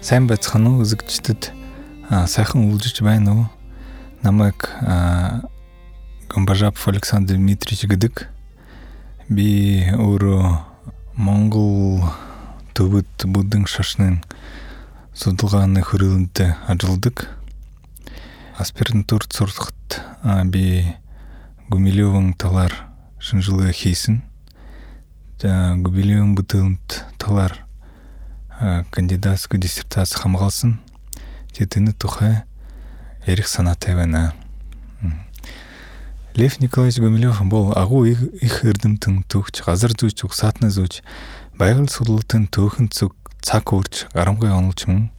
Сайн байцгаана уу үзэгчдэд сайхан үлжиж байна уу? Намайг Гомбажап Александр Дмитриевич гэдэг. Би өөрөө Монгол төвөд бүдэн шашны судалгааны хөрөлөнд ажилладаг. Аспирантурт сурахад би Гумилевын талаар шинжилгээ хийсэн. За Гумилевын бүтээнд талаар кандидатский диссертац хамгаалсан. Тэгээд энэ тухай ярих санаатай байна. Лев Николаевич Гумилев бол агуу их эрдэмтэн төгч газар зүйч угсаатны зүйч байгаль судлалтын төөхөн зүг цаг үрж гарамгай онолч мөн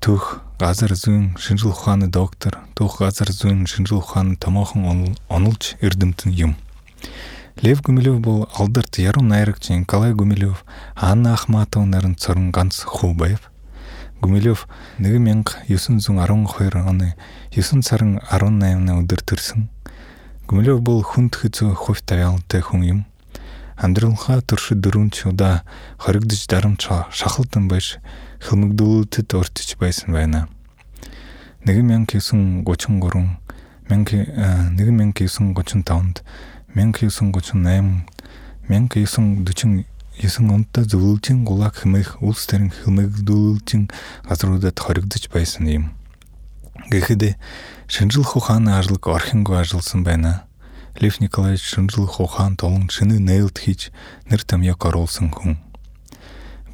төх газар зүйн шинжлэх ухааны доктор төх газар зүйн шинжлэх ухааны томоохон онолж эрдэмтэн юм. Лев Гумилев бол алдарт яруу найрагч Николай Гумилев, Анна Ахматова нарын цорон ганц хүү байв. Гумилев 1912 оны 9 сарын 18-ны өдөр төрсөн. Гумилев бол хүнд хэцүү хувь тавиалантай хүн юм. Амьдралынхаа туршид дөрвөн удаа хоригдож дарамт шахалдан байж хөлмөгдүүлэлтэд ортож байсан байна. 1933 1935-нд 1938 1949 онд зөвлөжин гулаг хэмээх улс төрийн хэмээгдүүлэлтийн газруудад хоригдож байсан юм. Гэхдээ шинжлэх ухааны ажлыг орхингүй ажилласан байна. Лев Николаевич шинжлэх ухаан толон шинэ нээлт хийж нэр томьёог оруулсан хүн.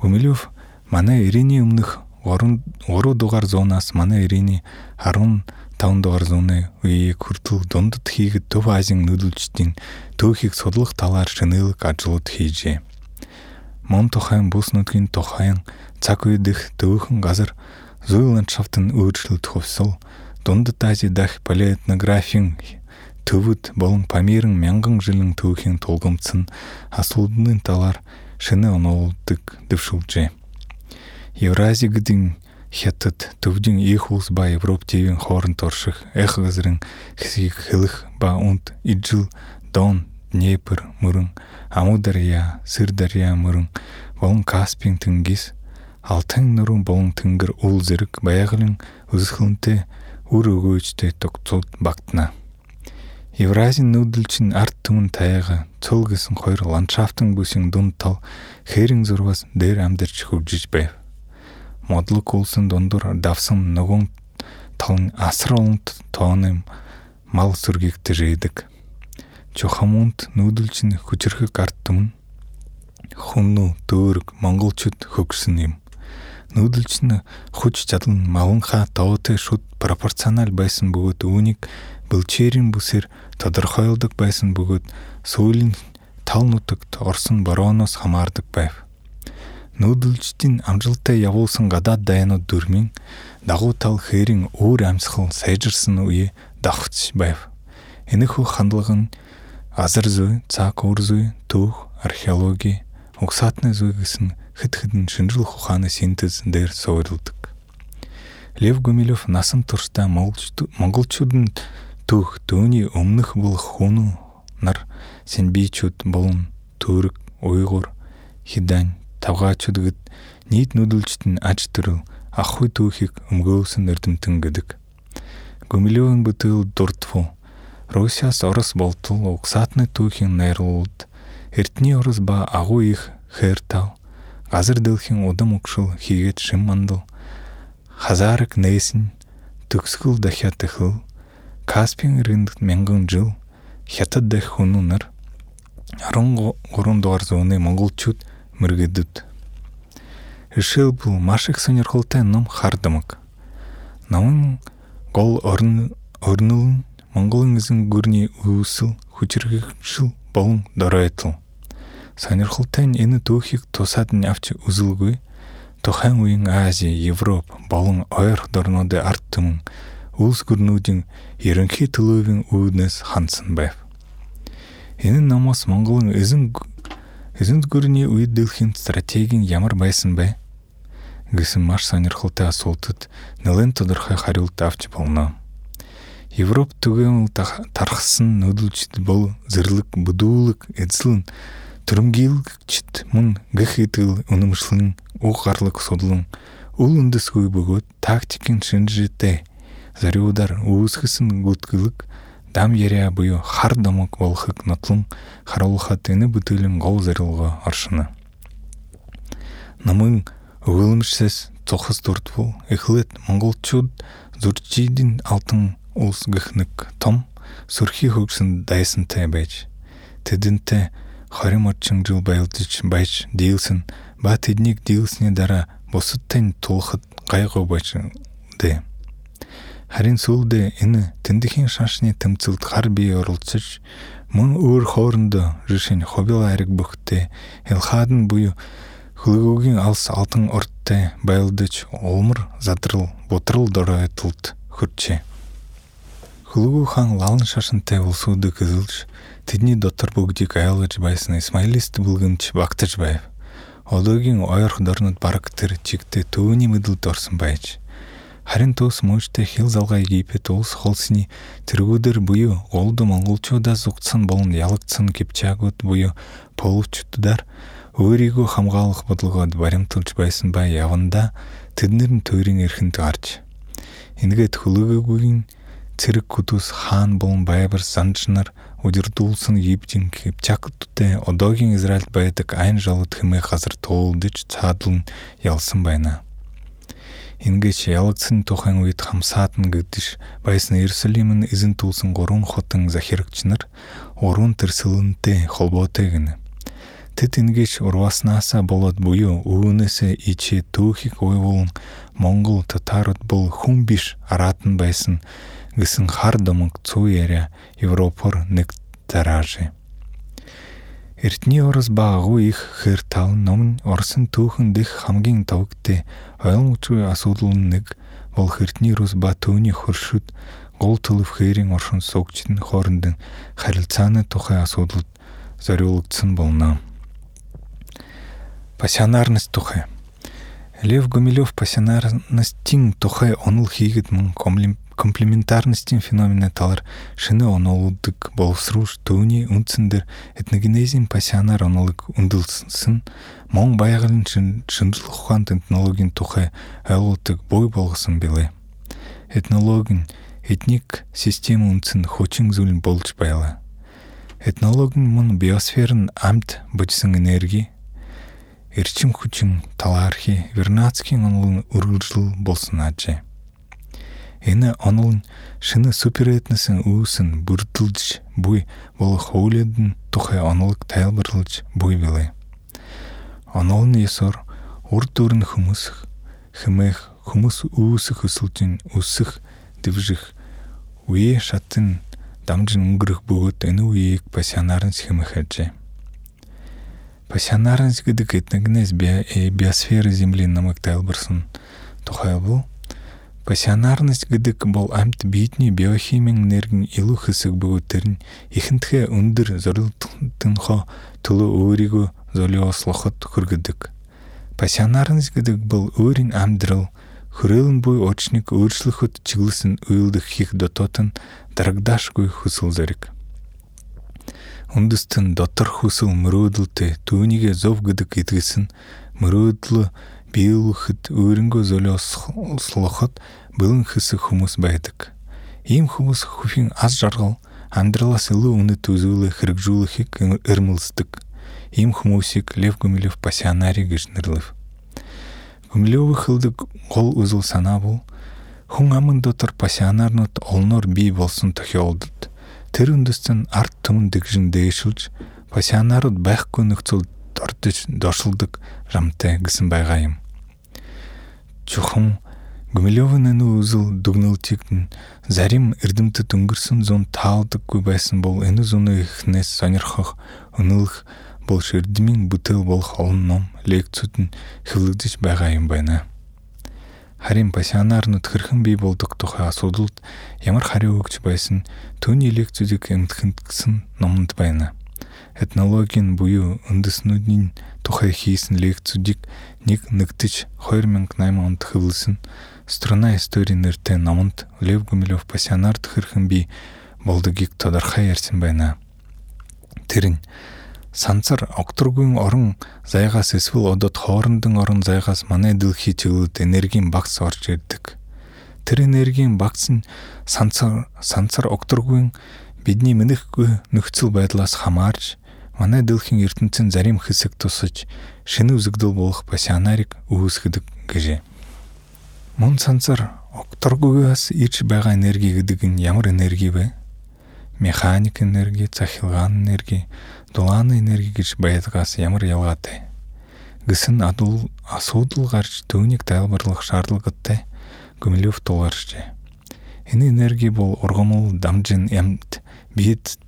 Гумилев манай 90-ийн өмнөх 3 3 дугаар зуунаас манай 90-ийн 10 5 дугаар зууны үеийг хүртэл дундад хийгээд Төв Азийн нөлөөлчдийн төөхийг судлах талаар шинэлэг ажлууд хийжээ. Мон тухайн бүс нутгийн тухайн цаг үед их төөхөн газар зүй ландшафтын өөрчлөлт дундад дах палеотнографийн төвөд болон Памирын мянган жилийн талаар шинэ дэвшүүлжээ. Хятад төвдийн их улс ба Европ тивийн хооронд орших эх газрын хэсгийг хэлэх ба үнд ижил Дон, Днепр мөрөн, Амударья, Сырдарья мөрөн болон Каспийн тэнгис Алтан нурууны болон тэнгэр үл зэрэг байгалийн өсөлтөнтэй үр өгөөжтэй тогтцууд багтана. Евразийн нүүдэлчин арт түмэн таяга цул гэсэн хоёр ландшафтын бүсийн дунд тал хэрэн зурвас дээр амьдарч хөгжиж байв модлог улсын дундуур давсан нөгөө тон асруулт тооны мал сүргийг тэрээдэг. Чухамунд нүүдэлж нь хүчрхэг ард түмэн хүннүү дөөрг монголчууд хөгсөн юм. Нүүдэлж нь хүч чадал нь малынхаа доотой шүд пропорционал байсан бөгөөд үүнийг бэлчээрийн бүсээр тодорхойлдог байсан бөгөөд сүүлийн тал нутагт орсон борооноос хамаардаг байв нүүдэлжтийн амжилттай явуулсан гадаад дайнууд дөрмийн дагуу тал хээрийн өөр амьсгал сайжирсан үе давхц байв. Энэхүү хандлага нь азар зүй, цаг үр зүй, төөх, археологи, угсаатны зүй гэсэн хэд хэдэн шинжлэх ухааны синтез дээр суурилдаг. Лев Гумилев насан туршдаа монголчуудын төөх дөөний өмнөх болох хүн нар синбичүүд болон түрк, уйгур, хидань тавгаачуд гэд нийт нүүдэлжт нь аж төрөв ах үе түүхийг өмгөөлсөн эрдэмтэн гэдэг. Гумилевын бүтээл дурдфу Русиас Орос болтол угсаатны түүхийн найруулд Эрдний Орос ба агуу их Хертав газар дэлхийн удам өгшил хийгээд шим мандал хазараг нээсэн төгсгөл дахиад тахил Каспийн иргэнд мянган жил хятад дах хүмүүнэр 13 дугаар зууны монголчууд мыргыдыт. Ишыл бұл машық сонерхолтай ном хардымық. Намын гол орнылын монголыңызын көрне уысыл хучыргышыл болын дорайтыл. Сонерхолтайн ені тухик тосадын авчы узылгы, тохан уйын Азия, Европа, болын ойыр дорноды арттымын, улс күрнудың ерінхи тылуывен уыднес хансын бәв. Ені намас монголың ызын Эзэнт гүрний үед дэлхийн стратеги нь ямар байсан бэ? гэсэн маш сонирхолтой асуултад нэлээд тодорхой хариулт авч болно. Европ түгээн тархсан нөлөөлжд бол зэрлэг, бүдүүлэг, эзлэн, төрөмгийлэгчд мөн гэх идэл үнэмшлэн, уг гарлаг судлан, үл үндэсгүй бөгөөд тактикийн шинжтэй зориудаар үүсгэсэн гүтгэлэг дам ере абыю хар домок волхык натлың харолха тыны бутылын гол зырылго аршыны. Намың уылымшсыз цохыз туртвул ихлет монгол чуд зурчидин алтын улс гыхнык том сурхи хуксын дайсын тэбэч тэдинтэ хорим отчын жыл байлдыч байч дилсин ба тэдник дилсне дара босыттэн тулхыт кайгы бачын Харин сүүлдээ энэ тэндхийн шашны тэмцэлд хар бие оролцож мөн өөр хоорондоо ришин хобил ариг бөхтэй хэлхаадан буюу хөлгөөгийн алс алдан урттай байлдаж улмар задрал будрал доройтолд хөрчээ. Хөлгөө хаан лалан шашинтай улсуудыг эзэлж тэдний дотор бүгдийг айлгаж байсан Исмаилист бүлгэмж багтаж байв. Одоогийн ойрхон дорнод бараг тэр чигтээ төвөний мэдлд орсон байж Харин тус мөнчтэй хил залгай Египет улс холсны тэргүүдэр буюу голд монголчуудаас угдсан болон ялагдсан Кипчагууд буюу полчуудаар өөрийгөө хамгаалах бодлогоод баримталж байсан ба яванда тэднэр нь тойрын эрхэнд гарч энгээд хөлөөгөөгийн цэрэг хүдус хаан болон байбар санж нар удирдуулсан Египтийн Кипчагуудтай одоогийн Израильд байдаг айн жолод хэмээх газар туулдж цаадлан ялсан байна. Ингэж явагдсан тухайн үед хамсаатна гэдэж байсан Иерусалим нь эзэн түүлсэн гурван хотон захирагч нар уран тэрсэлэнтэй холбоотой гэнэ. Тэд ингэж урвааснасаа болоод буюу өвөнөөсөө ичээ төөхийг уйвуулн Монгол татарууд бол хүн биш араатан байсан гэсэн хар домог цуу яриа Европоор нэг зараажээ. Эртний Орос баагүй их хэр тав ном Оросын түүхэн дэх хамгийн тавгтай ойлгомжгүй асуудал нэг. Бол Эртний Рус ба төвний хөршөд гол төлөв хээрийн оршин суугчдын хоорондын харилцааны тухай асуудалд зориулагдсан болно. Пассионарность тухай. Лев Гумилев пассионарностийн тухай онол хийгээд мөн комплементарностин феномени талар шыны онолуддык болсруш тууни унциндер этногенезин пассионар онолук ундылсынсын. Моң баягылын шындылык ухан этнологин тухай айлутык бой болғысын биле этнологин этник система унцин хочин зулин болч байла этнологин мун биосферын амт бычсын энерги. Эрчим хучим талархи вернацкин онлун ургылжыл болсун ачы. Эне онлын шыны суперетнесін уысын бұрдылдж бұй болы хоуледін тухе онлык тайл бұрлдж бұй белы. Онлын есор ур турын хумысых, хымэх хумыс уысых үсілтін өсөх дэвжих үе шатын дамжин үнгіріх бүгіт эне уеек пассионарын схымыхэджэ. Пассионарность гэдэг этногнез э, биосфера Земли намык тайлбырсын тухай бол Пассионарность гэдэг бол амьд биедний биохимийн энергийн илүү хэсэг бөгөөд тэр нь ихэнхдээ өндөр зорилтынхоо төлөө өөрийгөө золиослоход хүргэдэг. Пассионарность гэдэг бол өөрийн амьдрал хөрөөлн буй уучныг өөрчлөхөд чиглэсэн уйлдэх хийх дотоод нь дарагдаашгүй хүсэл зэрэг. Үндэстэн дотор хүсэл мөрөөдөлтэй түүнийгээ зов гэдэг эдгэс нь биылыхыт өрінгі зөлі слохот былын хысы хумус бәйтік. Им хумус хуфин аз жарғал, андырла сылы уны тузулы хыргжулыхик ырмылстык. Им хумусик лев гумилев пассионарий гышнырлыв. Гумилевы хылдык гол узыл сана бұл, хуңамын дотыр пассионарнот олнор би болсын тұхи олдыд. Тір үндістін арт тымын дікжін дейшілч, пассионарот бәқ көнікціл дошылдық жамты гісін байғайым. Чухам Гумилевын энэ үзэл дүгнэлтийг нь зарим эрдэмтэд өнгөрсөн зун таалдаггүй байсан бол энэ зуны ихнээс сонирхох өнөөлөх бол ширдмийн бүтээл болох олон ном лекцүүд нь хэвлэгдэж байгаа юм байна. Харин пассионарнууд хэрхэн бий болдог тухай асуудалд ямар хариу өгч байсан түүний лекцүүдийг эмтгэн номонд байна. Этнологийн буюу үндэснүүдийн тухай хийсэн лекцүүдийг нэг нэгдэж 2008 онд хэвлэсэн Страна истории нэртэй номонд Лев Гумилев пассионард хэрхэн би болдгийг тодорхой ярьсан байна. Тэр нь санцар окторгүй орон зайгаас эсвэл одод хоорондон орон зайгаас манай дэлхий чиглэлд энергийн багц орж ирдэг. Тэр энергийн багц нь санцар санцар окторгүй бидний мэдхгүй нөхцөл байдлаас хамаарж манай дэлхийн ертөнцийн зарим хэсэг тусаж шинэ үзэгдэл болох басианарыг үүсгэдэг гэжээ. Мөн санцар окторгүйгээс ирж байгаа энерги гэдэг нь ямар энерги вэ? Механик энерги, захилгаан энерги, дулааны энерги гэж байдгаас ямар ялгаатай? Гэсэн адул асуудал гарч төвнийг тайлбарлах шаардлагатай Гумилев тулгарчээ. Энэ энерги бол ургамал дамжин ямт бид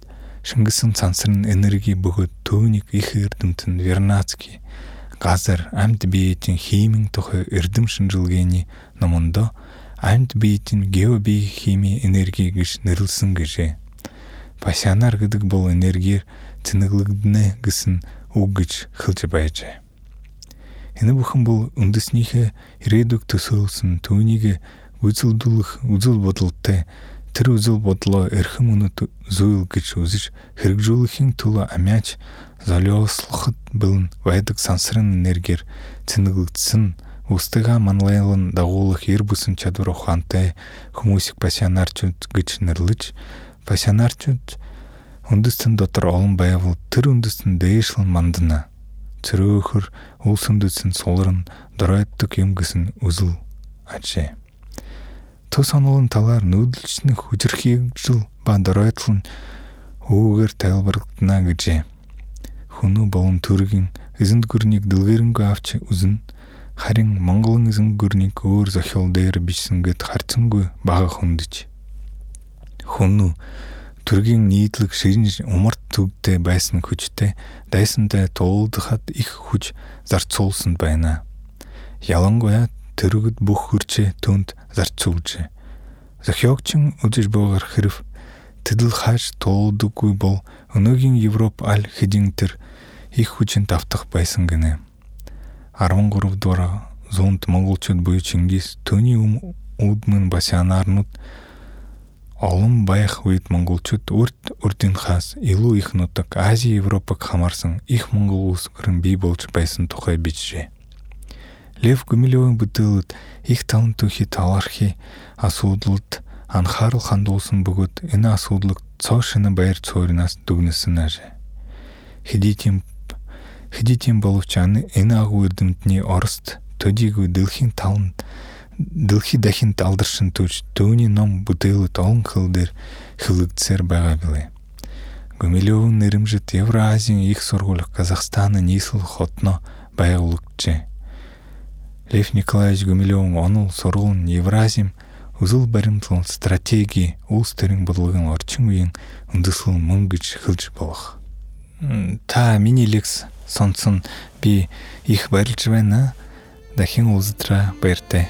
шингэсэн цансрын энерги бөгөөд төвнийг их эрдэмтэн Вернацки газар амьд биеийн химийн тухай эрдэм шинжилгээний номонд амьд биеийн геобиохими энерги гэж нэрлсэн гэжээ. Пасянаар гэдэг бол энергиэр цэнэглэгдэнэ гэсэн үг гэж хэлж байжээ. Энэ бүхэн бол үндэснийхээ ирээдүг төсөөлсөн түүнийг үзэлдүүлэх үзэл бодолтой тэр үзэл бодлоо эрхэм үнэт зүйл гэж үзэж хэрэгжүүлэхийн төлөө амяач золиослоход бэлэн байдаг сансрын энергиэр цэнэглэгдсэн үстэйгээ манлайлан дагуулах эр бүсэн чадвар ухаантай хүмүүсийг пасионарчууд гэж нэрлэж пасионарчууд үндэстэн дотор олон байвал тэр үндэстэн дээшлэн мандана. Цөрөөхөр үлсэндэсэн сулран дөройддог юм гэсэн үзэл ажээ төс онолын талаар нүүдэлчнэх хүчрхийлжил ба дөройдлон өвөөр тайлбарлагдана гэжээ. Хүнүү болон төргийн эзэнт гүрнийг дэлгэрэнгүй авч үзнэ. Харин Монголын эзэнт гүрнийг өөр зохиол дээр бичсэн гэд харцсангүй бага хүндэж. Хүнүү төргийн нийтлэг ширин умарт төвдөө байсан хүчтэй дайсантай туулдахад их хүч зарцуулсан байна. Ялангуяа тэрэгд бүх хөрчөө төнд зарцуулжээ. Зохиогчин үзэж буугаар хэрв тэдэл хааж туудаггүй бол өнөөгийн Европ аль хэдийн тэр их хүчинд автах байсан гинэ. 13 дугаар зуунд монголчууд буюу Чингис төний үүдмэн бас янаарнууд олон байх үед монголчууд урд урдынхаас илүү их нутаг Ази Европыг хамаарсан их монгол улс өрн бий болж байсан тухай бичжээ. Лев Гумилевын бүтээлд их таван түүхий тавархи асуудалд анхаарал хандуулсан бөгөөд энэ асуудлыг цоо шинэ баяр цуурнаас дүгнэсэн аж. Хэдийтийм хэдийтийм боловч энэ агуу эрдэмтний Оросд төдийгүй дэлхийн таван дэлхий дахин алдаршин түүж төвний ном бүтээлүүд олон хэл дээр байгаа билээ. Гумилевын нэрэмжит Евразийн их сургууль Казахстаны нийслэл хотно байгуулагджээ. Лев Николаевич Гумилев онул Сорун, евразим Узыл баримтыл стратегии Устерин, төрүн булган орчин үйін үндүсүл мынгыч хылж болох. Та минилекс сонцун би их барилж байна дахин узтра баяртай